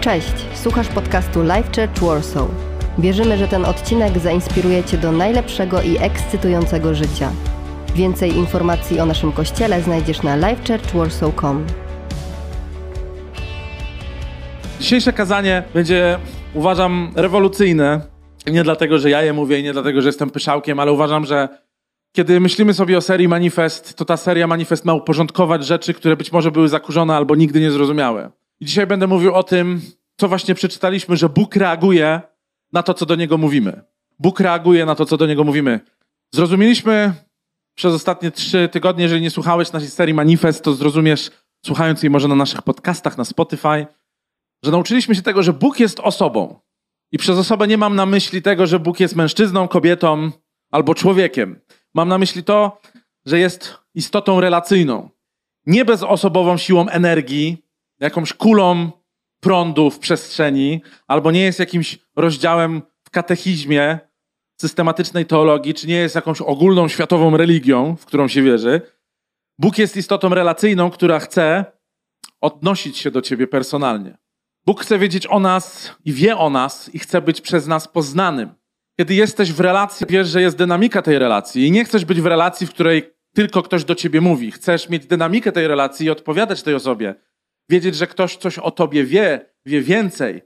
Cześć, słuchasz podcastu Life Church Warsaw. Wierzymy, że ten odcinek zainspiruje Cię do najlepszego i ekscytującego życia. Więcej informacji o naszym kościele znajdziesz na lifechurchwarsaw.com. Dzisiejsze kazanie będzie, uważam, rewolucyjne. Nie dlatego, że ja je mówię i nie dlatego, że jestem pyszałkiem, ale uważam, że kiedy myślimy sobie o serii Manifest, to ta seria Manifest ma uporządkować rzeczy, które być może były zakurzone albo nigdy nie zrozumiałe. I dzisiaj będę mówił o tym, co właśnie przeczytaliśmy, że Bóg reaguje na to, co do Niego mówimy. Bóg reaguje na to, co do Niego mówimy. Zrozumieliśmy przez ostatnie trzy tygodnie, jeżeli nie słuchałeś naszej serii Manifest, to zrozumiesz, słuchając jej może na naszych podcastach, na Spotify, że nauczyliśmy się tego, że Bóg jest osobą. I przez osobę nie mam na myśli tego, że Bóg jest mężczyzną, kobietą albo człowiekiem. Mam na myśli to, że jest istotą relacyjną. Nie bezosobową siłą energii, jakąś kulą prądu w przestrzeni, albo nie jest jakimś rozdziałem w katechizmie systematycznej teologii, czy nie jest jakąś ogólną światową religią, w którą się wierzy. Bóg jest istotą relacyjną, która chce odnosić się do ciebie personalnie. Bóg chce wiedzieć o nas i wie o nas i chce być przez nas poznanym. Kiedy jesteś w relacji, wiesz, że jest dynamika tej relacji i nie chcesz być w relacji, w której tylko ktoś do ciebie mówi. Chcesz mieć dynamikę tej relacji i odpowiadać tej osobie. Wiedzieć, że ktoś coś o tobie wie, wie więcej.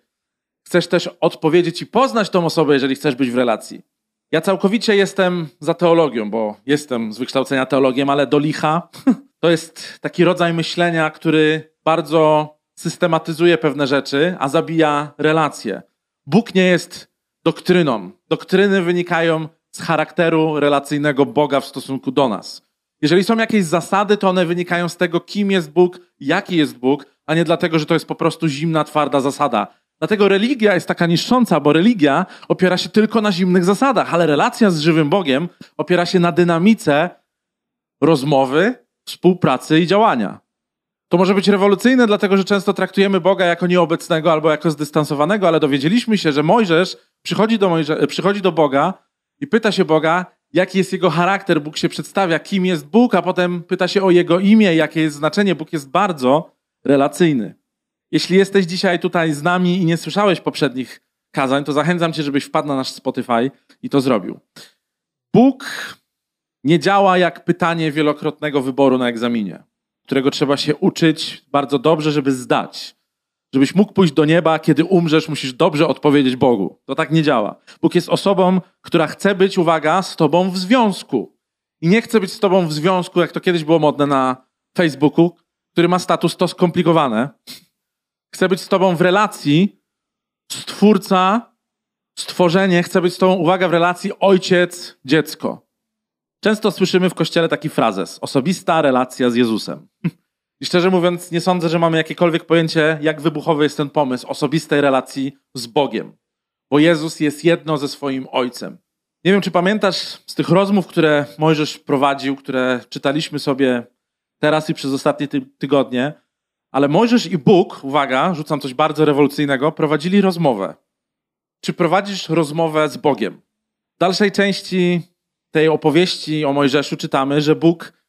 Chcesz też odpowiedzieć i poznać tą osobę, jeżeli chcesz być w relacji. Ja całkowicie jestem za teologią, bo jestem z wykształcenia teologiem, ale do licha to jest taki rodzaj myślenia, który bardzo systematyzuje pewne rzeczy, a zabija relacje. Bóg nie jest doktryną. Doktryny wynikają z charakteru relacyjnego Boga w stosunku do nas. Jeżeli są jakieś zasady, to one wynikają z tego, kim jest Bóg, jaki jest Bóg, a nie dlatego, że to jest po prostu zimna, twarda zasada. Dlatego religia jest taka niszcząca, bo religia opiera się tylko na zimnych zasadach, ale relacja z żywym Bogiem opiera się na dynamice rozmowy, współpracy i działania. To może być rewolucyjne, dlatego że często traktujemy Boga jako nieobecnego albo jako zdystansowanego, ale dowiedzieliśmy się, że Mojżesz przychodzi do, Mojże przychodzi do Boga i pyta się Boga, jaki jest jego charakter. Bóg się przedstawia, kim jest Bóg, a potem pyta się o jego imię, jakie jest znaczenie. Bóg jest bardzo relacyjny. Jeśli jesteś dzisiaj tutaj z nami i nie słyszałeś poprzednich kazań, to zachęcam cię, żebyś wpadł na nasz Spotify i to zrobił. Bóg nie działa jak pytanie wielokrotnego wyboru na egzaminie, którego trzeba się uczyć bardzo dobrze, żeby zdać. Żebyś mógł pójść do nieba, kiedy umrzesz, musisz dobrze odpowiedzieć Bogu. To tak nie działa. Bóg jest osobą, która chce być, uwaga, z tobą w związku. I nie chce być z tobą w związku, jak to kiedyś było modne na Facebooku, który ma status to skomplikowane. Chce być z tobą w relacji, stwórca, stworzenie, chce być z tobą, uwaga, w relacji ojciec, dziecko. Często słyszymy w kościele taki frazes: osobista relacja z Jezusem. I szczerze mówiąc, nie sądzę, że mamy jakiekolwiek pojęcie, jak wybuchowy jest ten pomysł osobistej relacji z Bogiem. Bo Jezus jest jedno ze swoim Ojcem. Nie wiem, czy pamiętasz z tych rozmów, które Mojżesz prowadził, które czytaliśmy sobie teraz i przez ostatnie ty tygodnie, ale Mojżesz i Bóg, uwaga, rzucam coś bardzo rewolucyjnego, prowadzili rozmowę. Czy prowadzisz rozmowę z Bogiem? W dalszej części tej opowieści o Mojżeszu czytamy, że Bóg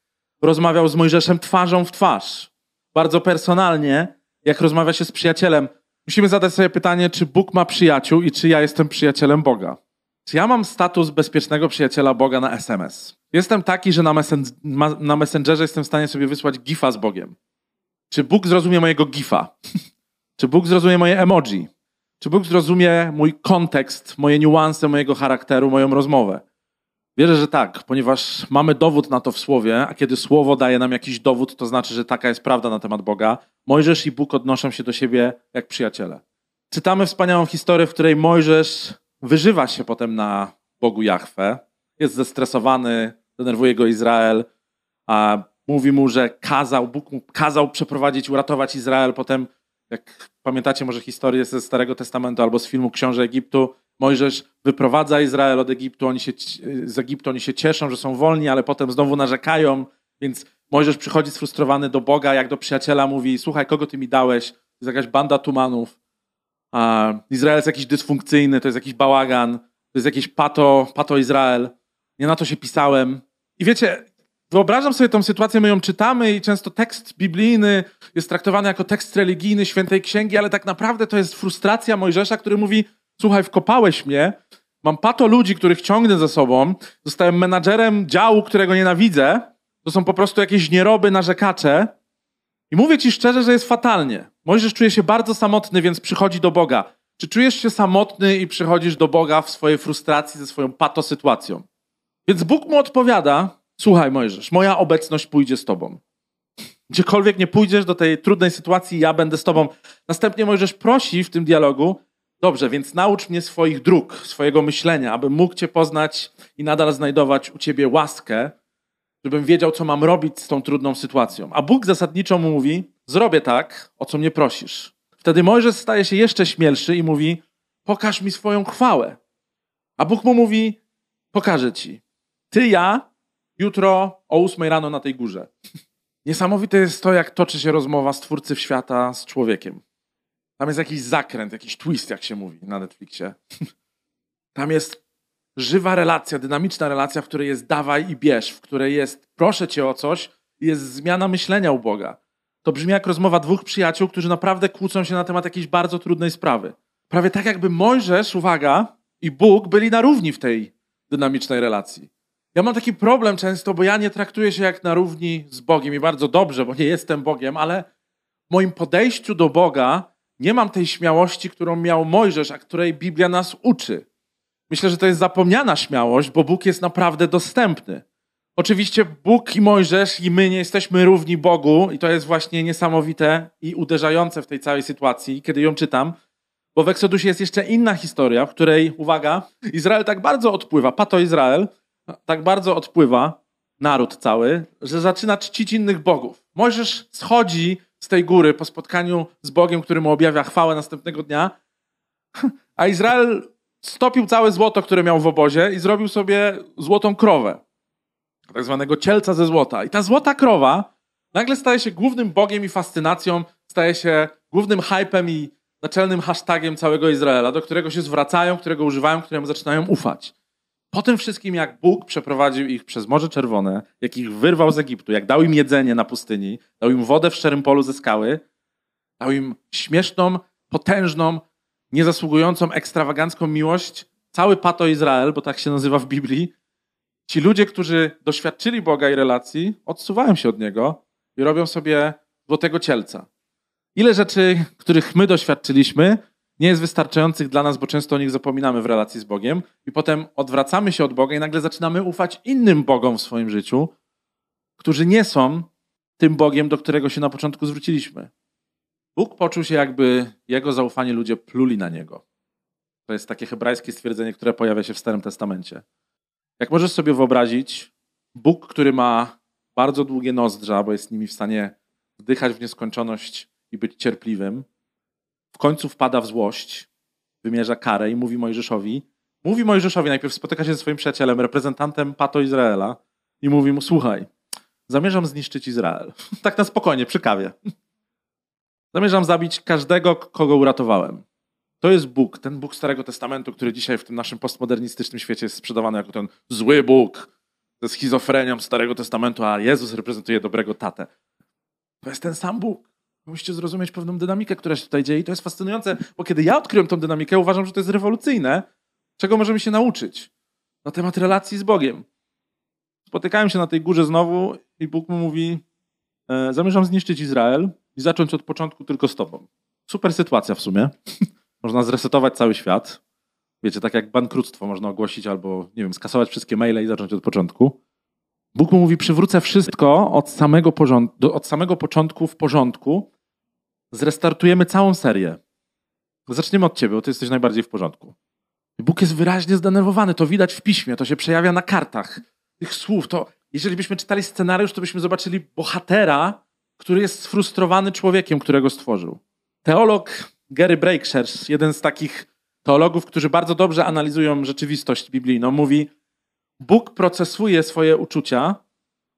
rozmawiał z Mojżeszem twarzą w twarz. Bardzo personalnie, jak rozmawia się z przyjacielem. Musimy zadać sobie pytanie, czy Bóg ma przyjaciół i czy ja jestem przyjacielem Boga. Czy ja mam status bezpiecznego przyjaciela Boga na SMS? Jestem taki, że na, messen na Messengerze jestem w stanie sobie wysłać gifa z Bogiem. Czy Bóg zrozumie mojego gifa? czy Bóg zrozumie moje emoji? Czy Bóg zrozumie mój kontekst, moje niuanse mojego charakteru, moją rozmowę? Wierzę, że tak, ponieważ mamy dowód na to w Słowie, a kiedy Słowo daje nam jakiś dowód, to znaczy, że taka jest prawda na temat Boga. Mojżesz i Bóg odnoszą się do siebie jak przyjaciele. Czytamy wspaniałą historię, w której Mojżesz wyżywa się potem na Bogu Jahwe. Jest zestresowany, denerwuje go Izrael, a mówi mu, że kazał, Bóg mu kazał przeprowadzić, uratować Izrael. Potem, jak pamiętacie może historię ze Starego Testamentu albo z filmu Książę Egiptu, Mojżesz wyprowadza Izrael od Egiptu, oni się, z Egiptu oni się cieszą, że są wolni, ale potem znowu narzekają, więc Mojżesz przychodzi sfrustrowany do Boga, jak do przyjaciela mówi, słuchaj, kogo ty mi dałeś? To jest jakaś banda tumanów. A Izrael jest jakiś dysfunkcyjny, to jest jakiś bałagan, to jest jakiś pato, pato Izrael. Nie na to się pisałem. I wiecie, Wyobrażam sobie tą sytuację, my ją czytamy i często tekst biblijny jest traktowany jako tekst religijny świętej księgi, ale tak naprawdę to jest frustracja Mojżesza, który mówi: Słuchaj, wkopałeś mnie, mam pato ludzi, których ciągnę za sobą, zostałem menadżerem działu, którego nienawidzę. To są po prostu jakieś nieroby, narzekacze. I mówię ci szczerze, że jest fatalnie. Mojżesz czuje się bardzo samotny, więc przychodzi do Boga. Czy czujesz się samotny i przychodzisz do Boga w swojej frustracji ze swoją pato sytuacją? Więc Bóg mu odpowiada: Słuchaj, Mojżesz, moja obecność pójdzie z tobą. Gdziekolwiek nie pójdziesz do tej trudnej sytuacji, ja będę z tobą. Następnie Mojżesz prosi w tym dialogu: Dobrze, więc naucz mnie swoich dróg, swojego myślenia, abym mógł cię poznać i nadal znajdować u ciebie łaskę, żebym wiedział, co mam robić z tą trudną sytuacją. A Bóg zasadniczo mówi: Zrobię tak, o co mnie prosisz. Wtedy Mojżesz staje się jeszcze śmielszy i mówi: Pokaż mi swoją chwałę. A Bóg mu mówi: Pokażę ci. Ty, ja, jutro o ósmej rano na tej górze. Niesamowite jest to, jak toczy się rozmowa Stwórcy świata z człowiekiem. Tam jest jakiś zakręt, jakiś twist, jak się mówi na Netflixie. Tam jest żywa relacja, dynamiczna relacja, w której jest dawaj i bierz, w której jest proszę cię o coś jest zmiana myślenia u Boga. To brzmi jak rozmowa dwóch przyjaciół, którzy naprawdę kłócą się na temat jakiejś bardzo trudnej sprawy. Prawie tak jakby Mojżesz, uwaga, i Bóg byli na równi w tej dynamicznej relacji. Ja mam taki problem często, bo ja nie traktuję się jak na równi z Bogiem i bardzo dobrze, bo nie jestem Bogiem, ale w moim podejściu do Boga nie mam tej śmiałości, którą miał Mojżesz, a której Biblia nas uczy. Myślę, że to jest zapomniana śmiałość, bo Bóg jest naprawdę dostępny. Oczywiście Bóg i Mojżesz i my nie jesteśmy równi Bogu i to jest właśnie niesamowite i uderzające w tej całej sytuacji, kiedy ją czytam, bo w Eksodusie jest jeszcze inna historia, w której, uwaga, Izrael tak bardzo odpływa, pato Izrael, tak bardzo odpływa, naród cały, że zaczyna czcić innych bogów. Mojżesz schodzi z tej góry po spotkaniu z Bogiem, który mu objawia chwałę następnego dnia, a Izrael stopił całe złoto, które miał w obozie i zrobił sobie złotą krowę, tak zwanego cielca ze złota. I ta złota krowa nagle staje się głównym bogiem i fascynacją, staje się głównym hypem i naczelnym hashtagiem całego Izraela, do którego się zwracają, którego używają, któremu zaczynają ufać. Po tym wszystkim, jak Bóg przeprowadził ich przez Morze Czerwone, jak ich wyrwał z Egiptu, jak dał im jedzenie na pustyni, dał im wodę w szczerym polu ze skały, dał im śmieszną, potężną, niezasługującą, ekstrawagancką miłość, cały pato Izrael, bo tak się nazywa w Biblii, ci ludzie, którzy doświadczyli Boga i relacji, odsuwają się od Niego i robią sobie złotego cielca. Ile rzeczy, których my doświadczyliśmy, nie jest wystarczających dla nas, bo często o nich zapominamy w relacji z Bogiem i potem odwracamy się od Boga i nagle zaczynamy ufać innym Bogom w swoim życiu, którzy nie są tym Bogiem, do którego się na początku zwróciliśmy. Bóg poczuł się, jakby jego zaufanie ludzie pluli na niego. To jest takie hebrajskie stwierdzenie, które pojawia się w Starym Testamencie. Jak możesz sobie wyobrazić, Bóg, który ma bardzo długie nozdrza, bo jest nimi w stanie wdychać w nieskończoność i być cierpliwym, w końcu wpada w złość, wymierza karę i mówi Mojżeszowi, mówi Mojżeszowi, najpierw spotyka się ze swoim przyjacielem, reprezentantem Pato Izraela i mówi mu, słuchaj, zamierzam zniszczyć Izrael. tak na spokojnie, przy kawie. Zamierzam zabić każdego, kogo uratowałem. To jest Bóg, ten Bóg Starego Testamentu, który dzisiaj w tym naszym postmodernistycznym świecie jest sprzedawany jako ten zły Bóg ze schizofrenią Starego Testamentu, a Jezus reprezentuje dobrego tatę. To jest ten sam Bóg. Musicie zrozumieć pewną dynamikę, która się tutaj dzieje. I to jest fascynujące, bo kiedy ja odkryłem tą dynamikę, uważam, że to jest rewolucyjne. Czego możemy się nauczyć? Na temat relacji z Bogiem. Spotykałem się na tej górze znowu i Bóg mu mówi: e, Zamierzam zniszczyć Izrael i zacząć od początku tylko z tobą. Super sytuacja w sumie. można zresetować cały świat. Wiecie, tak jak bankructwo można ogłosić albo, nie wiem, skasować wszystkie maile i zacząć od początku. Bóg mu mówi: Przywrócę wszystko od samego, od samego początku w porządku. Zrestartujemy całą serię. Zaczniemy od ciebie, bo ty jesteś najbardziej w porządku. Bóg jest wyraźnie zdenerwowany. To widać w piśmie, to się przejawia na kartach tych słów. To, jeżeli byśmy czytali scenariusz, to byśmy zobaczyli bohatera, który jest sfrustrowany człowiekiem, którego stworzył. Teolog Gary Breakshers, jeden z takich teologów, którzy bardzo dobrze analizują rzeczywistość biblijną, mówi: Bóg procesuje swoje uczucia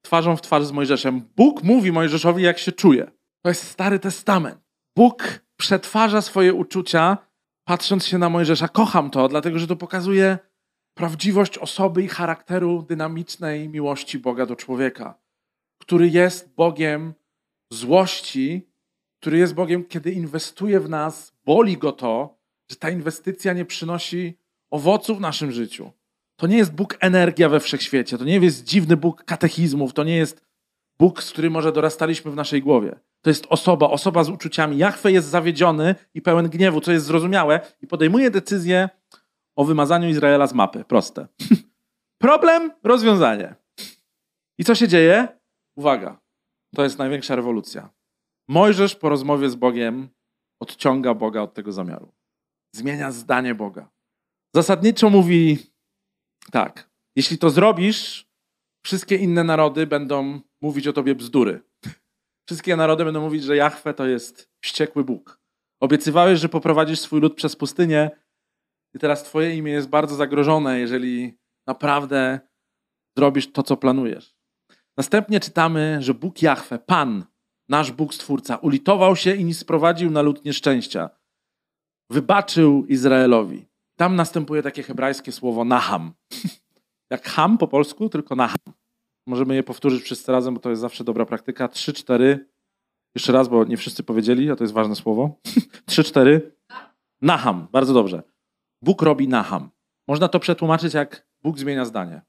twarzą w twarz z Mojżeszem. Bóg mówi Mojżeszowi, jak się czuje. To jest Stary Testament. Bóg przetwarza swoje uczucia, patrząc się na Mojżesza. Kocham to, dlatego że to pokazuje prawdziwość osoby i charakteru dynamicznej miłości Boga do człowieka. który jest Bogiem złości, który jest Bogiem, kiedy inwestuje w nas, boli go to, że ta inwestycja nie przynosi owoców w naszym życiu. To nie jest Bóg energia we wszechświecie, to nie jest dziwny Bóg katechizmów, to nie jest Bóg, z którym może dorastaliśmy w naszej głowie. To jest osoba, osoba z uczuciami. Jachwe jest zawiedziony i pełen gniewu, co jest zrozumiałe, i podejmuje decyzję o wymazaniu Izraela z mapy. Proste. Problem, rozwiązanie. I co się dzieje? Uwaga, to jest największa rewolucja. Mojżesz po rozmowie z Bogiem odciąga Boga od tego zamiaru. Zmienia zdanie Boga. Zasadniczo mówi tak: jeśli to zrobisz, wszystkie inne narody będą mówić o tobie bzdury. Wszystkie narody będą mówić, że Jahwe to jest wściekły Bóg. Obiecywałeś, że poprowadzisz swój lud przez pustynię, i teraz Twoje imię jest bardzo zagrożone, jeżeli naprawdę zrobisz to, co planujesz. Następnie czytamy, że Bóg Jahwe, Pan, nasz Bóg Stwórca, ulitował się i nie sprowadził na lud nieszczęścia. Wybaczył Izraelowi. Tam następuje takie hebrajskie słowo naham. Jak ham po polsku, tylko naham. Możemy je powtórzyć wszyscy razem, bo to jest zawsze dobra praktyka. Trzy, cztery. Jeszcze raz, bo nie wszyscy powiedzieli, a to jest ważne słowo. Trzy, cztery. Naham. Bardzo dobrze. Bóg robi naham. Można to przetłumaczyć jak Bóg zmienia zdanie.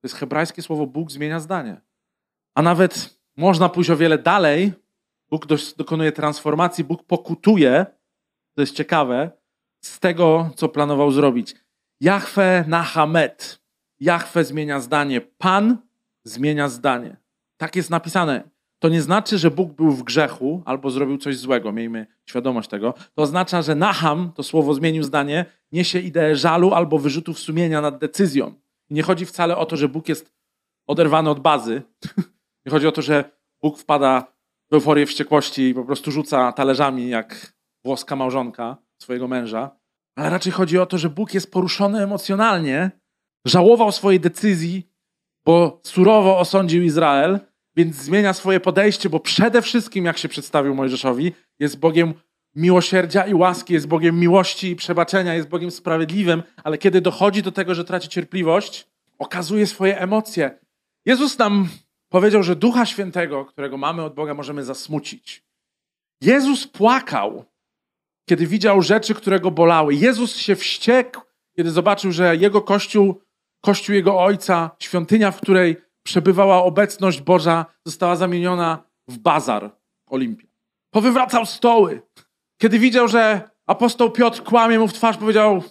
To jest hebrajskie słowo Bóg zmienia zdanie. A nawet można pójść o wiele dalej. Bóg dokonuje transformacji, Bóg pokutuje, to jest ciekawe, z tego, co planował zrobić. Jahwe nahamet. Jahwe zmienia zdanie. Pan zmienia zdanie. Tak jest napisane. To nie znaczy, że Bóg był w grzechu albo zrobił coś złego. Miejmy świadomość tego. To oznacza, że Naham, to słowo zmienił zdanie, niesie ideę żalu albo wyrzutów sumienia nad decyzją. I nie chodzi wcale o to, że Bóg jest oderwany od bazy. nie chodzi o to, że Bóg wpada w euforię wściekłości i po prostu rzuca talerzami jak włoska małżonka swojego męża. Ale raczej chodzi o to, że Bóg jest poruszony emocjonalnie, żałował swojej decyzji, bo surowo osądził Izrael, więc zmienia swoje podejście, bo przede wszystkim, jak się przedstawił Mojżeszowi, jest Bogiem miłosierdzia i łaski, jest Bogiem miłości i przebaczenia, jest Bogiem sprawiedliwym, ale kiedy dochodzi do tego, że traci cierpliwość, okazuje swoje emocje. Jezus nam powiedział, że Ducha Świętego, którego mamy od Boga, możemy zasmucić. Jezus płakał, kiedy widział rzeczy, które go bolały. Jezus się wściekł, kiedy zobaczył, że jego kościół, kościół jego ojca, świątynia, w której przebywała obecność Boża, została zamieniona w bazar Olimpia. Powywracał stoły. Kiedy widział, że apostoł Piotr kłamie mu w twarz, powiedział: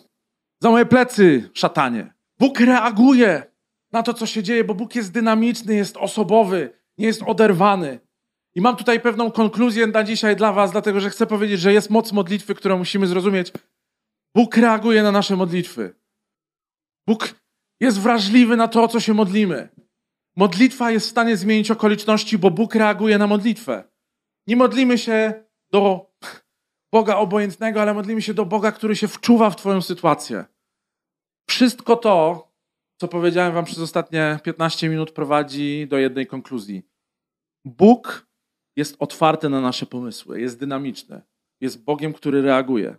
Za moje plecy, szatanie. Bóg reaguje na to, co się dzieje, bo Bóg jest dynamiczny, jest osobowy, nie jest oderwany. I mam tutaj pewną konkluzję na dzisiaj dla Was, dlatego że chcę powiedzieć, że jest moc modlitwy, którą musimy zrozumieć. Bóg reaguje na nasze modlitwy. Bóg jest wrażliwy na to, o co się modlimy. Modlitwa jest w stanie zmienić okoliczności, bo Bóg reaguje na modlitwę. Nie modlimy się do Boga obojętnego, ale modlimy się do Boga, który się wczuwa w Twoją sytuację. Wszystko to, co powiedziałem Wam przez ostatnie 15 minut, prowadzi do jednej konkluzji. Bóg jest otwarty na nasze pomysły, jest dynamiczny, jest Bogiem, który reaguje.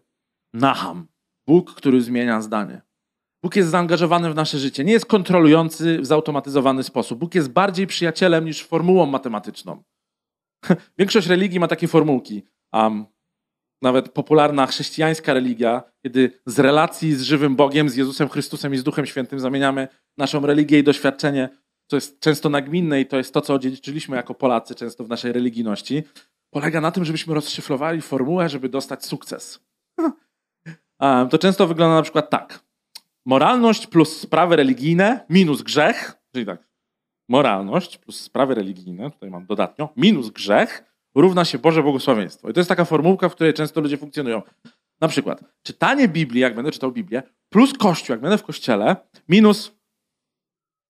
Naham, Bóg, który zmienia zdanie. Bóg jest zaangażowany w nasze życie. Nie jest kontrolujący w zautomatyzowany sposób. Bóg jest bardziej przyjacielem niż formułą matematyczną. Większość religii ma takie formułki. Um, nawet popularna chrześcijańska religia, kiedy z relacji z żywym Bogiem, z Jezusem Chrystusem i z Duchem Świętym zamieniamy naszą religię i doświadczenie, co jest często nagminne i to jest to, co odziedziczyliśmy jako Polacy często w naszej religijności, polega na tym, żebyśmy rozszyfrowali formułę, żeby dostać sukces. To często wygląda na przykład tak. Moralność plus sprawy religijne minus grzech, czyli tak, moralność plus sprawy religijne, tutaj mam dodatnio, minus grzech równa się Boże błogosławieństwo. I to jest taka formułka, w której często ludzie funkcjonują. Na przykład czytanie Biblii, jak będę czytał Biblię, plus Kościół, jak będę w Kościele, minus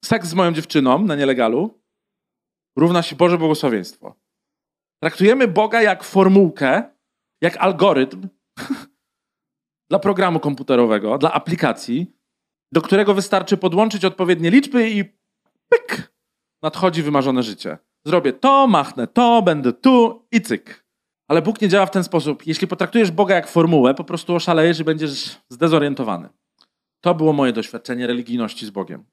seks z moją dziewczyną na nielegalu, równa się Boże błogosławieństwo. Traktujemy Boga jak formułkę, jak algorytm dla programu komputerowego, dla aplikacji, do którego wystarczy podłączyć odpowiednie liczby i pyk, nadchodzi wymarzone życie. Zrobię to, machnę to, będę tu i cyk. Ale Bóg nie działa w ten sposób. Jeśli potraktujesz Boga jak formułę, po prostu oszalejesz i będziesz zdezorientowany. To było moje doświadczenie religijności z Bogiem.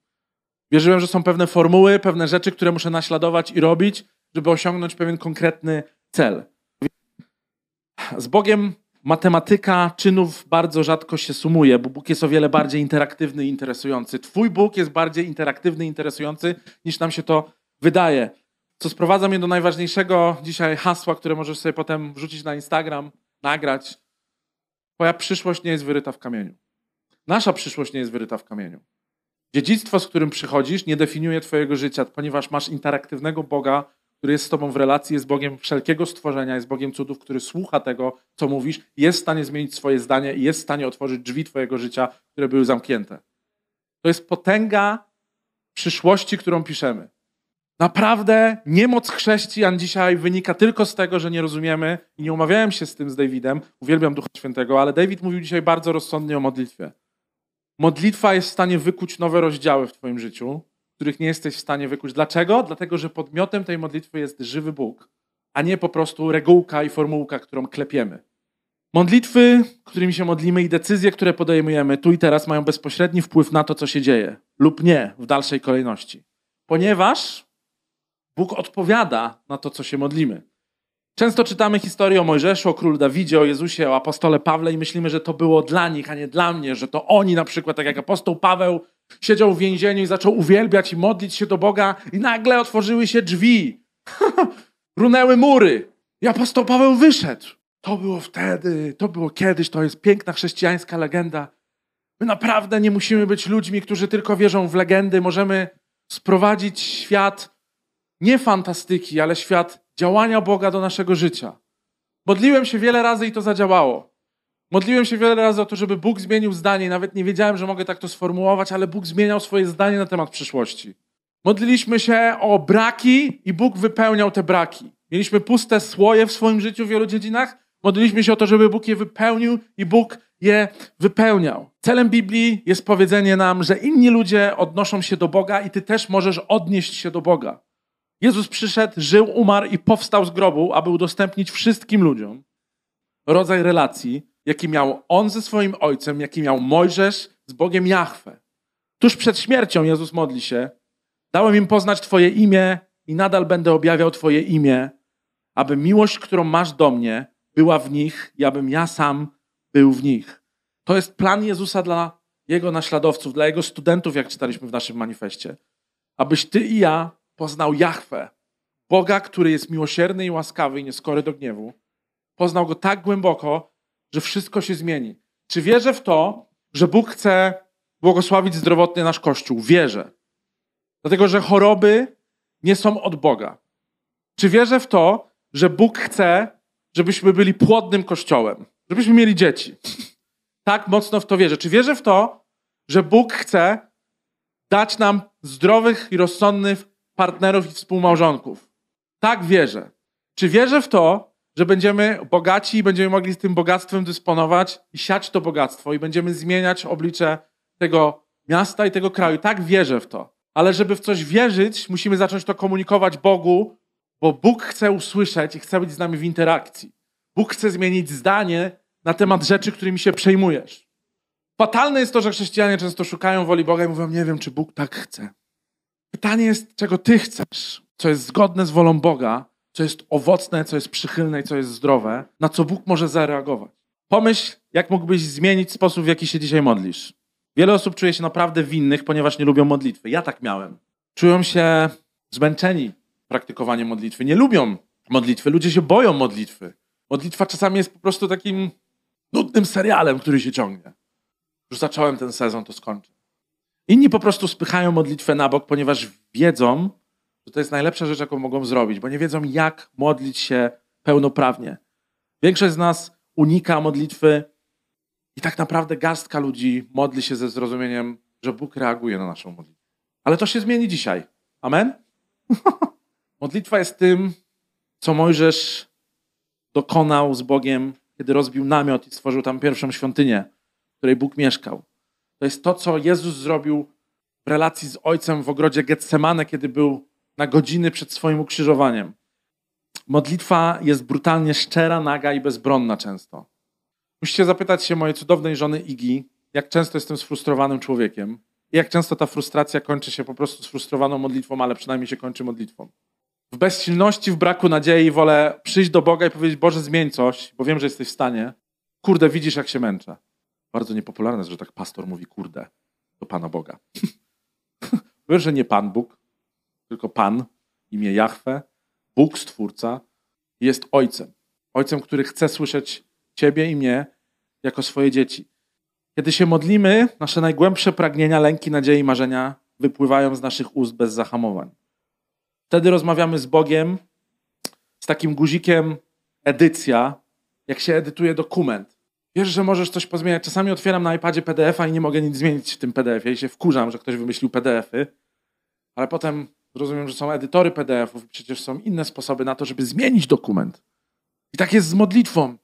Wierzyłem, że są pewne formuły, pewne rzeczy, które muszę naśladować i robić, żeby osiągnąć pewien konkretny cel. Z Bogiem matematyka czynów bardzo rzadko się sumuje, bo Bóg jest o wiele bardziej interaktywny i interesujący. Twój Bóg jest bardziej interaktywny i interesujący, niż nam się to wydaje. Co sprowadza mnie do najważniejszego dzisiaj hasła, które możesz sobie potem wrzucić na Instagram, nagrać. Twoja przyszłość nie jest wyryta w kamieniu. Nasza przyszłość nie jest wyryta w kamieniu. Dziedzictwo, z którym przychodzisz, nie definiuje Twojego życia, ponieważ masz interaktywnego Boga, który jest z Tobą w relacji, jest Bogiem wszelkiego stworzenia, jest Bogiem cudów, który słucha tego, co mówisz, jest w stanie zmienić swoje zdanie i jest w stanie otworzyć drzwi Twojego życia, które były zamknięte. To jest potęga przyszłości, którą piszemy. Naprawdę niemoc chrześcijan dzisiaj wynika tylko z tego, że nie rozumiemy i nie umawiałem się z tym z Davidem. Uwielbiam Ducha Świętego, ale David mówił dzisiaj bardzo rozsądnie o modlitwie. Modlitwa jest w stanie wykuć nowe rozdziały w Twoim życiu, których nie jesteś w stanie wykuć. Dlaczego? Dlatego, że podmiotem tej modlitwy jest żywy Bóg, a nie po prostu regułka i formułka, którą klepiemy. Modlitwy, którymi się modlimy i decyzje, które podejmujemy tu i teraz mają bezpośredni wpływ na to, co się dzieje, lub nie w dalszej kolejności. Ponieważ Bóg odpowiada na to, co się modlimy. Często czytamy historię o Mojżeszu, o królu Dawidzie, o Jezusie, o apostole Pawle i myślimy, że to było dla nich, a nie dla mnie, że to oni na przykład, tak jak apostoł Paweł, siedział w więzieniu i zaczął uwielbiać i modlić się do Boga i nagle otworzyły się drzwi. Runęły mury. I apostoł Paweł wyszedł. To było wtedy, to było kiedyś, to jest piękna chrześcijańska legenda. My naprawdę nie musimy być ludźmi, którzy tylko wierzą w legendy. Możemy sprowadzić świat nie fantastyki, ale świat działania Boga do naszego życia. Modliłem się wiele razy i to zadziałało. Modliłem się wiele razy o to, żeby Bóg zmienił zdanie. Nawet nie wiedziałem, że mogę tak to sformułować, ale Bóg zmieniał swoje zdanie na temat przyszłości. Modliliśmy się o braki i Bóg wypełniał te braki. Mieliśmy puste słoje w swoim życiu w wielu dziedzinach. Modliliśmy się o to, żeby Bóg je wypełnił i Bóg je wypełniał. Celem Biblii jest powiedzenie nam, że inni ludzie odnoszą się do Boga i ty też możesz odnieść się do Boga. Jezus przyszedł, żył, umarł i powstał z grobu, aby udostępnić wszystkim ludziom rodzaj relacji, jaki miał on ze swoim ojcem, jaki miał Mojżesz z Bogiem Jahwe. Tuż przed śmiercią Jezus modli się: Dałem im poznać Twoje imię i nadal będę objawiał Twoje imię, aby miłość, którą masz do mnie, była w nich i abym ja sam był w nich. To jest plan Jezusa dla Jego naśladowców, dla Jego studentów, jak czytaliśmy w naszym manifestie. Abyś Ty i ja poznał Jahwe, Boga, który jest miłosierny i łaskawy i nieskory do gniewu. Poznał Go tak głęboko, że wszystko się zmieni. Czy wierzę w to, że Bóg chce błogosławić zdrowotnie nasz Kościół? Wierzę. Dlatego, że choroby nie są od Boga. Czy wierzę w to, że Bóg chce, żebyśmy byli płodnym Kościołem? Żebyśmy mieli dzieci? tak mocno w to wierzę. Czy wierzę w to, że Bóg chce dać nam zdrowych i rozsądnych partnerów i współmałżonków? Tak wierzę. Czy wierzę w to, że będziemy bogaci i będziemy mogli z tym bogactwem dysponować i siać to bogactwo i będziemy zmieniać oblicze tego miasta i tego kraju. Tak wierzę w to. Ale żeby w coś wierzyć, musimy zacząć to komunikować Bogu, bo Bóg chce usłyszeć i chce być z nami w interakcji. Bóg chce zmienić zdanie na temat rzeczy, którymi się przejmujesz. Fatalne jest to, że chrześcijanie często szukają woli Boga i mówią: Nie wiem, czy Bóg tak chce. Pytanie jest, czego ty chcesz, co jest zgodne z wolą Boga, co jest owocne, co jest przychylne i co jest zdrowe, na co Bóg może zareagować. Pomyśl, jak mógłbyś zmienić sposób, w jaki się dzisiaj modlisz. Wiele osób czuje się naprawdę winnych, ponieważ nie lubią modlitwy. Ja tak miałem. Czują się zmęczeni praktykowaniem modlitwy. Nie lubią modlitwy. Ludzie się boją modlitwy. Modlitwa czasami jest po prostu takim nudnym serialem, który się ciągnie. Już zacząłem ten sezon, to skończę. Inni po prostu spychają modlitwę na bok, ponieważ wiedzą, że to jest najlepsza rzecz, jaką mogą zrobić, bo nie wiedzą, jak modlić się pełnoprawnie. Większość z nas unika modlitwy i tak naprawdę garstka ludzi modli się ze zrozumieniem, że Bóg reaguje na naszą modlitwę. Ale to się zmieni dzisiaj. Amen? Modlitwa jest tym, co Mojżesz dokonał z Bogiem, kiedy rozbił namiot i stworzył tam pierwszą świątynię, w której Bóg mieszkał. To jest to, co Jezus zrobił w relacji z Ojcem w ogrodzie Getsemane, kiedy był na godziny przed swoim ukrzyżowaniem. Modlitwa jest brutalnie szczera, naga i bezbronna często. Musicie zapytać się mojej cudownej żony Igi, jak często jestem sfrustrowanym człowiekiem. I jak często ta frustracja kończy się po prostu sfrustrowaną modlitwą, ale przynajmniej się kończy modlitwą. W bezsilności, w braku nadziei wolę przyjść do Boga i powiedzieć, Boże, zmień coś, bo wiem, że jesteś w stanie. Kurde, widzisz, jak się męczę. Bardzo niepopularne jest, że tak pastor mówi, kurde, do Pana Boga. Wiesz, że nie Pan Bóg, tylko Pan, imię Jahwe, Bóg Stwórca, jest Ojcem. Ojcem, który chce słyszeć Ciebie i mnie jako swoje dzieci. Kiedy się modlimy, nasze najgłębsze pragnienia, lęki, nadziei, marzenia wypływają z naszych ust bez zahamowań. Wtedy rozmawiamy z Bogiem z takim guzikiem edycja, jak się edytuje dokument. Wiesz, że możesz coś pozmieniać. Czasami otwieram na iPadzie PDF-a i nie mogę nic zmienić w tym PDF-ie i się wkurzam, że ktoś wymyślił PDF-y, ale potem rozumiem, że są edytory PDF-ów, przecież są inne sposoby na to, żeby zmienić dokument. I tak jest z modlitwą.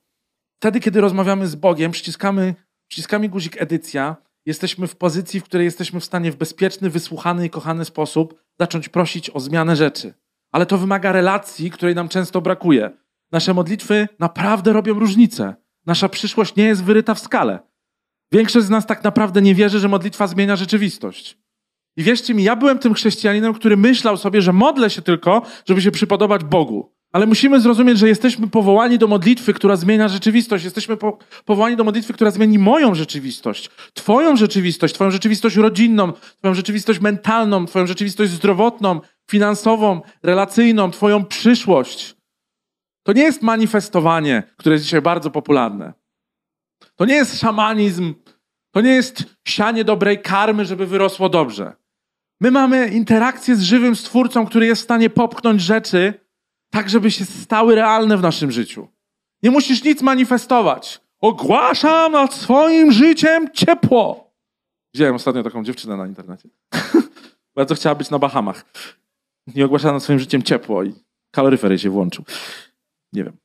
Wtedy, kiedy rozmawiamy z Bogiem, przyciskamy, przyciskamy guzik edycja, jesteśmy w pozycji, w której jesteśmy w stanie w bezpieczny, wysłuchany i kochany sposób zacząć prosić o zmianę rzeczy. Ale to wymaga relacji, której nam często brakuje. Nasze modlitwy naprawdę robią różnicę. Nasza przyszłość nie jest wyryta w skale. Większość z nas tak naprawdę nie wierzy, że modlitwa zmienia rzeczywistość. I wierzcie mi, ja byłem tym chrześcijaninem, który myślał sobie, że modlę się tylko, żeby się przypodobać Bogu. Ale musimy zrozumieć, że jesteśmy powołani do modlitwy, która zmienia rzeczywistość. Jesteśmy po, powołani do modlitwy, która zmieni moją rzeczywistość, Twoją rzeczywistość, Twoją rzeczywistość rodzinną, Twoją rzeczywistość mentalną, Twoją rzeczywistość zdrowotną, finansową, relacyjną, Twoją przyszłość. To nie jest manifestowanie, które jest dzisiaj bardzo popularne. To nie jest szamanizm, to nie jest sianie dobrej karmy, żeby wyrosło dobrze. My mamy interakcję z żywym stwórcą, który jest w stanie popchnąć rzeczy, tak żeby się stały realne w naszym życiu. Nie musisz nic manifestować. Ogłaszam nad swoim życiem ciepło. Widziałem ostatnio taką dziewczynę na internecie. Bardzo chciała być na Bahamach. Nie ogłaszała nad swoim życiem ciepło i kaloryfer jej się włączył. Nie wiem.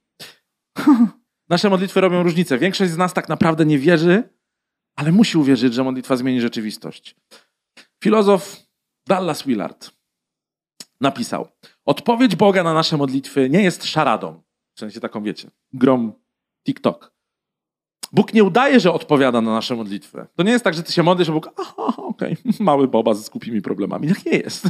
Nasze modlitwy robią różnicę. Większość z nas tak naprawdę nie wierzy, ale musi uwierzyć, że modlitwa zmieni rzeczywistość. Filozof Dallas Willard napisał: Odpowiedź Boga na nasze modlitwy nie jest szaradą. W sensie taką, wiecie, grom TikTok. Bóg nie udaje, że odpowiada na nasze modlitwy. To nie jest tak, że ty się modlisz, a Bóg, aha, okej, okay, mały Boba ze skupimi problemami. Tak nie jest.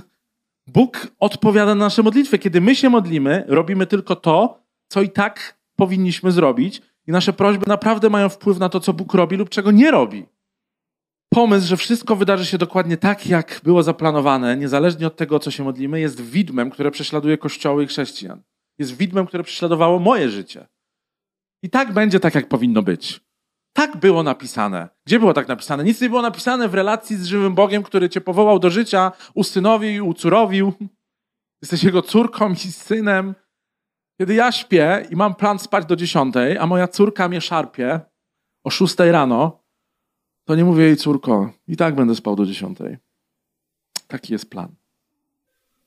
Bóg odpowiada na nasze modlitwy. Kiedy my się modlimy, robimy tylko to, co i tak powinniśmy zrobić, i nasze prośby naprawdę mają wpływ na to, co Bóg robi lub czego nie robi. Pomysł, że wszystko wydarzy się dokładnie tak, jak było zaplanowane, niezależnie od tego, co się modlimy, jest widmem, które prześladuje kościoły i chrześcijan. Jest widmem, które prześladowało moje życie. I tak będzie tak, jak powinno być. Tak było napisane. Gdzie było tak napisane? Nic nie było napisane w relacji z żywym Bogiem, który cię powołał do życia, usynowił, ucurowił. Jesteś jego córką i synem. Kiedy ja śpię i mam plan spać do dziesiątej, a moja córka mnie szarpie o szóstej rano, to nie mówię jej, córko, i tak będę spał do dziesiątej. Taki jest plan.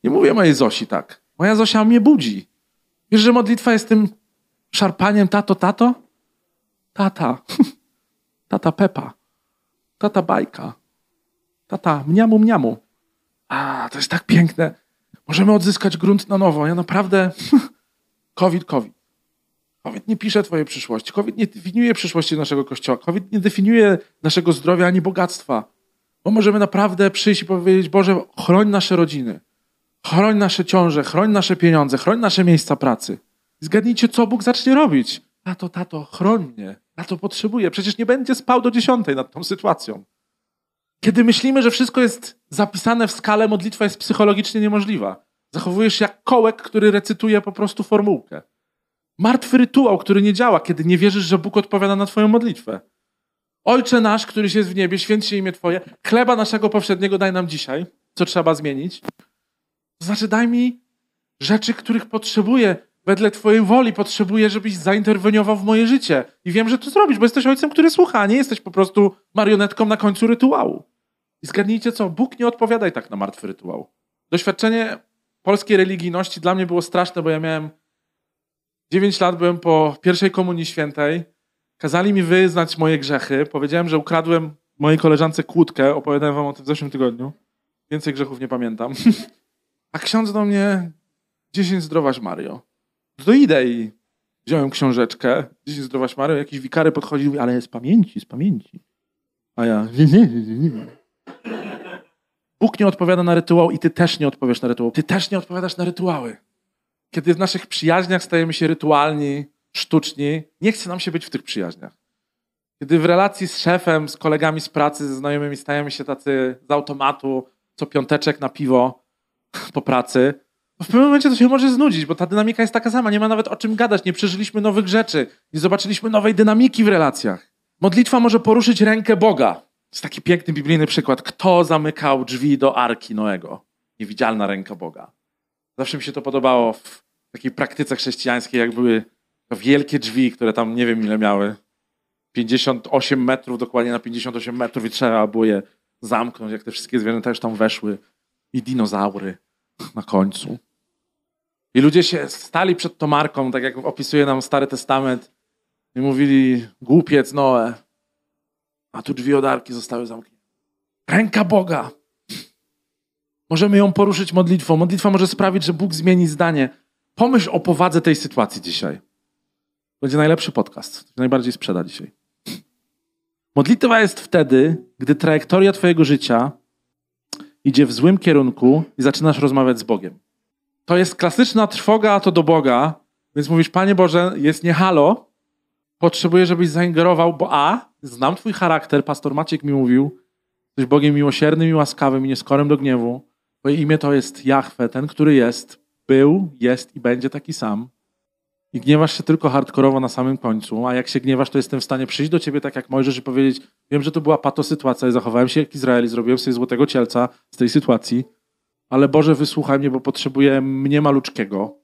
Nie mówię mojej Zosi tak. Moja Zosia mnie budzi. Wiesz, że modlitwa jest tym szarpaniem tato, tato? Tata. Tata Pepa. Tata Bajka. Tata mniamu, mniamu. A, to jest tak piękne. Możemy odzyskać grunt na nowo. Ja naprawdę COVID, COVID. COVID nie pisze twojej przyszłości. COVID nie definiuje przyszłości naszego kościoła. COVID nie definiuje naszego zdrowia ani bogactwa. Bo możemy naprawdę przyjść i powiedzieć, Boże, chroń nasze rodziny. Chroń nasze ciąże, chroń nasze pieniądze, chroń nasze miejsca pracy. Zgadnijcie, co Bóg zacznie robić. Tato, tato, chroń mnie. To potrzebuję. Przecież nie będzie spał do dziesiątej nad tą sytuacją. Kiedy myślimy, że wszystko jest zapisane w skale, modlitwa jest psychologicznie niemożliwa. Zachowujesz się jak kołek, który recytuje po prostu formułkę. Martwy rytuał, który nie działa, kiedy nie wierzysz, że Bóg odpowiada na Twoją modlitwę. Ojcze nasz, któryś jest w niebie, święć się imię Twoje, chleba naszego powszedniego daj nam dzisiaj, co trzeba zmienić. To znaczy, daj mi rzeczy, których potrzebuję, wedle Twojej woli, potrzebuję, żebyś zainterweniował w moje życie. I wiem, że to zrobisz, bo jesteś ojcem, który słucha, nie jesteś po prostu marionetką na końcu rytuału. I zgadnijcie co, Bóg nie odpowiada i tak na martwy rytuał. Doświadczenie polskiej religijności dla mnie było straszne, bo ja miałem 9 lat, byłem po pierwszej komunii świętej. Kazali mi wyznać moje grzechy. Powiedziałem, że ukradłem mojej koleżance kłódkę. Opowiadałem wam o tym w zeszłym tygodniu. Więcej grzechów nie pamiętam. A ksiądz do mnie 10 zdrowaś Mario. To idę i wziąłem książeczkę. 10 zdrowaś Mario. Jakiś wikary podchodził ale z pamięci, z pamięci. A ja... Bóg nie odpowiada na rytuał i ty też nie odpowiesz na rytuał. Ty też nie odpowiadasz na rytuały. Kiedy w naszych przyjaźniach stajemy się rytualni, sztuczni, nie chce nam się być w tych przyjaźniach. Kiedy w relacji z szefem, z kolegami z pracy, ze znajomymi stajemy się tacy z automatu, co piąteczek na piwo po pracy, w pewnym momencie to się może znudzić, bo ta dynamika jest taka sama. Nie ma nawet o czym gadać, nie przeżyliśmy nowych rzeczy, nie zobaczyliśmy nowej dynamiki w relacjach. Modlitwa może poruszyć rękę Boga. Jest taki piękny biblijny przykład. Kto zamykał drzwi do arki Noego? Niewidzialna ręka Boga. Zawsze mi się to podobało w takiej praktyce chrześcijańskiej, jak były wielkie drzwi, które tam nie wiem ile miały. 58 metrów, dokładnie na 58 metrów i trzeba było je zamknąć, jak te wszystkie zwierzęta już tam weszły. I dinozaury na końcu. I ludzie się stali przed tą marką, tak jak opisuje nam Stary Testament, i mówili, głupiec Noe, a tu drzwi od arki zostały zamknięte. Ręka Boga. Możemy ją poruszyć modlitwą. Modlitwa może sprawić, że Bóg zmieni zdanie. Pomyśl o powadze tej sytuacji dzisiaj. Będzie najlepszy podcast. Najbardziej sprzeda dzisiaj. Modlitwa jest wtedy, gdy trajektoria Twojego życia idzie w złym kierunku i zaczynasz rozmawiać z Bogiem. To jest klasyczna trwoga, a to do Boga, więc mówisz, Panie Boże, jest nie halo, potrzebuję, żebyś zaingerował, bo a, znam Twój charakter, pastor Maciek mi mówił, jesteś Bogiem miłosiernym i łaskawym i nieskorym do gniewu. Twoje imię to jest Jahwe, ten, który jest, był, jest i będzie taki sam. I gniewasz się tylko hardkorowo na samym końcu, a jak się gniewasz, to jestem w stanie przyjść do ciebie tak jak Mojżesz i powiedzieć, wiem, że to była pato sytuacja i zachowałem się jak Izrael i zrobiłem sobie złotego cielca z tej sytuacji, ale Boże, wysłuchaj mnie, bo potrzebuję mnie maluczkiego,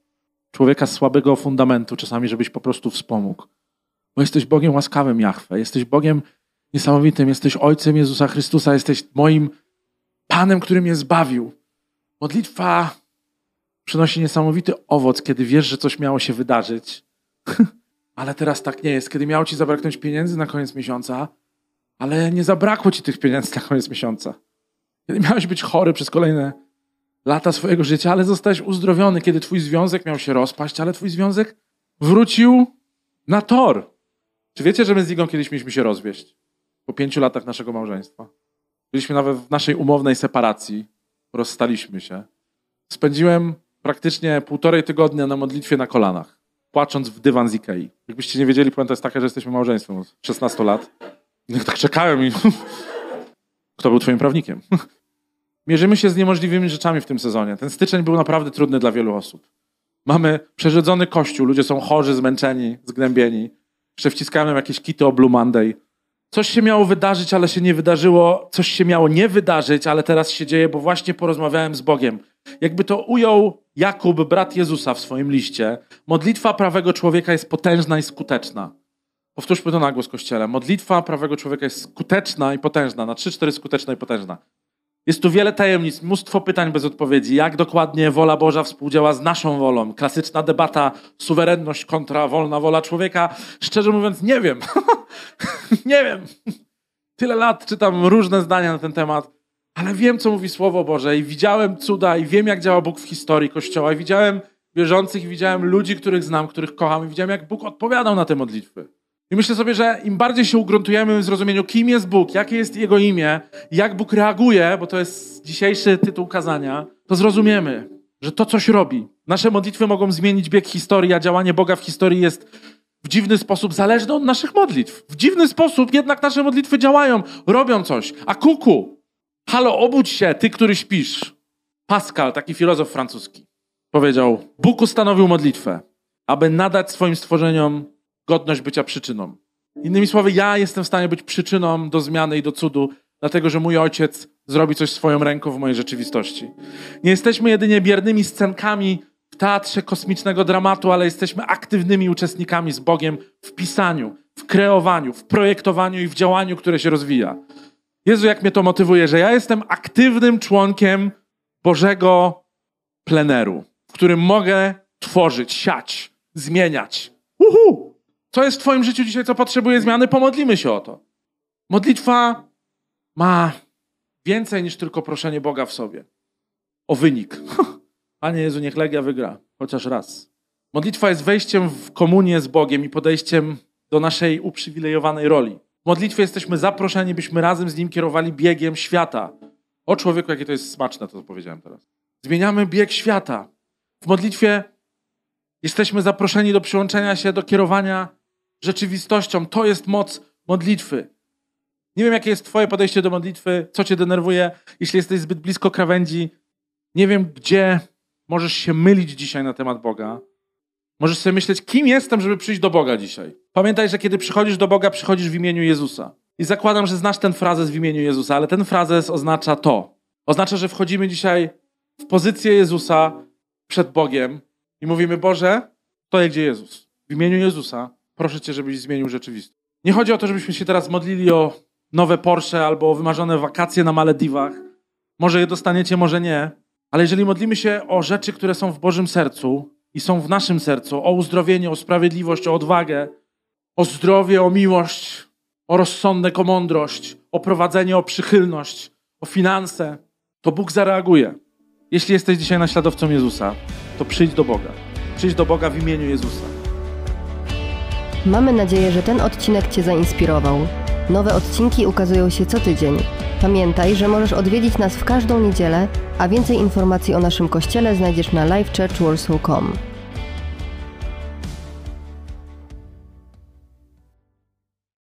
człowieka słabego fundamentu czasami, żebyś po prostu wspomógł. Bo jesteś Bogiem łaskawym, Jahwe, jesteś Bogiem niesamowitym, jesteś Ojcem Jezusa Chrystusa, jesteś moim Panem, który mnie zbawił. Modlitwa przynosi niesamowity owoc, kiedy wiesz, że coś miało się wydarzyć. ale teraz tak nie jest. Kiedy miało ci zabraknąć pieniędzy na koniec miesiąca, ale nie zabrakło ci tych pieniędzy na koniec miesiąca. Kiedy miałeś być chory przez kolejne lata swojego życia, ale zostałeś uzdrowiony, kiedy twój związek miał się rozpaść, ale twój związek wrócił na tor. Czy wiecie, że my z Igą kiedyś mieliśmy się rozwieść? Po pięciu latach naszego małżeństwa. Byliśmy nawet w naszej umownej separacji. Rozstaliśmy się. Spędziłem praktycznie półtorej tygodnia na modlitwie na kolanach, płacząc w dywan z Ikei. Jakbyście nie wiedzieli, puenta jest taka, że jesteśmy małżeństwem od 16 lat. No tak czekałem i... Kto był twoim prawnikiem? Mierzymy się z niemożliwymi rzeczami w tym sezonie. Ten styczeń był naprawdę trudny dla wielu osób. Mamy przerzedzony kościół, ludzie są chorzy, zmęczeni, zgnębieni. Jeszcze jakieś kity o Blue Monday. Coś się miało wydarzyć, ale się nie wydarzyło. Coś się miało nie wydarzyć, ale teraz się dzieje, bo właśnie porozmawiałem z Bogiem. Jakby to ujął Jakub, brat Jezusa w swoim liście, modlitwa prawego człowieka jest potężna i skuteczna. Powtórzmy to na głos Kościele. Modlitwa prawego człowieka jest skuteczna i potężna. Na trzy, cztery skuteczna i potężna. Jest tu wiele tajemnic, mnóstwo pytań bez odpowiedzi. Jak dokładnie wola Boża współdziała z naszą wolą? Klasyczna debata suwerenność kontra wolna wola człowieka. Szczerze mówiąc, nie wiem. nie wiem. Tyle lat czytam różne zdania na ten temat, ale wiem, co mówi Słowo Boże i widziałem cuda i wiem, jak działa Bóg w historii Kościoła i widziałem wierzących i widziałem ludzi, których znam, których kocham i widziałem, jak Bóg odpowiadał na te modlitwy. I myślę sobie, że im bardziej się ugruntujemy w zrozumieniu, kim jest Bóg, jakie jest Jego imię, jak Bóg reaguje, bo to jest dzisiejszy tytuł kazania, to zrozumiemy, że to coś robi. Nasze modlitwy mogą zmienić bieg historii, a działanie Boga w historii jest w dziwny sposób zależne od naszych modlitw. W dziwny sposób jednak nasze modlitwy działają, robią coś. A kuku, halo, obudź się, ty, który śpisz. Pascal, taki filozof francuski, powiedział: Bóg ustanowił modlitwę, aby nadać swoim stworzeniom godność bycia przyczyną. Innymi słowy, ja jestem w stanie być przyczyną do zmiany i do cudu, dlatego że mój ojciec zrobi coś swoją ręką w mojej rzeczywistości. Nie jesteśmy jedynie biernymi scenkami w teatrze kosmicznego dramatu, ale jesteśmy aktywnymi uczestnikami z Bogiem w pisaniu, w kreowaniu, w projektowaniu i w działaniu, które się rozwija. Jezu, jak mnie to motywuje, że ja jestem aktywnym członkiem Bożego pleneru, w którym mogę tworzyć, siać, zmieniać. Uhu! Co jest w Twoim życiu dzisiaj, co potrzebuje zmiany? Pomodlimy się o to. Modlitwa ma więcej niż tylko proszenie Boga w sobie. O wynik. Panie Jezu, niech Legia wygra, chociaż raz. Modlitwa jest wejściem w komunię z Bogiem i podejściem do naszej uprzywilejowanej roli. W modlitwie jesteśmy zaproszeni, byśmy razem z Nim kierowali biegiem świata. O człowieku, jakie to jest smaczne, to co powiedziałem teraz. Zmieniamy bieg świata. W modlitwie jesteśmy zaproszeni do przyłączenia się do kierowania rzeczywistością. To jest moc modlitwy. Nie wiem, jakie jest Twoje podejście do modlitwy, co Cię denerwuje, jeśli jesteś zbyt blisko krawędzi. Nie wiem, gdzie możesz się mylić dzisiaj na temat Boga. Możesz sobie myśleć, kim jestem, żeby przyjść do Boga dzisiaj. Pamiętaj, że kiedy przychodzisz do Boga, przychodzisz w imieniu Jezusa. I zakładam, że znasz ten frazes w imieniu Jezusa, ale ten frazes oznacza to. Oznacza, że wchodzimy dzisiaj w pozycję Jezusa przed Bogiem i mówimy: Boże, to gdzie Jezus. W imieniu Jezusa proszę Cię, żebyś zmienił rzeczywistość. Nie chodzi o to, żebyśmy się teraz modlili o nowe Porsche albo o wymarzone wakacje na Malediwach. Może je dostaniecie, może nie. Ale jeżeli modlimy się o rzeczy, które są w Bożym sercu i są w naszym sercu, o uzdrowienie, o sprawiedliwość, o odwagę, o zdrowie, o miłość, o rozsądek, o mądrość, o prowadzenie, o przychylność, o finanse, to Bóg zareaguje. Jeśli jesteś dzisiaj naśladowcą Jezusa, to przyjdź do Boga. Przyjdź do Boga w imieniu Jezusa. Mamy nadzieję, że ten odcinek Cię zainspirował. Nowe odcinki ukazują się co tydzień. Pamiętaj, że możesz odwiedzić nas w każdą niedzielę, a więcej informacji o naszym kościele znajdziesz na livechurchwarsaw.com.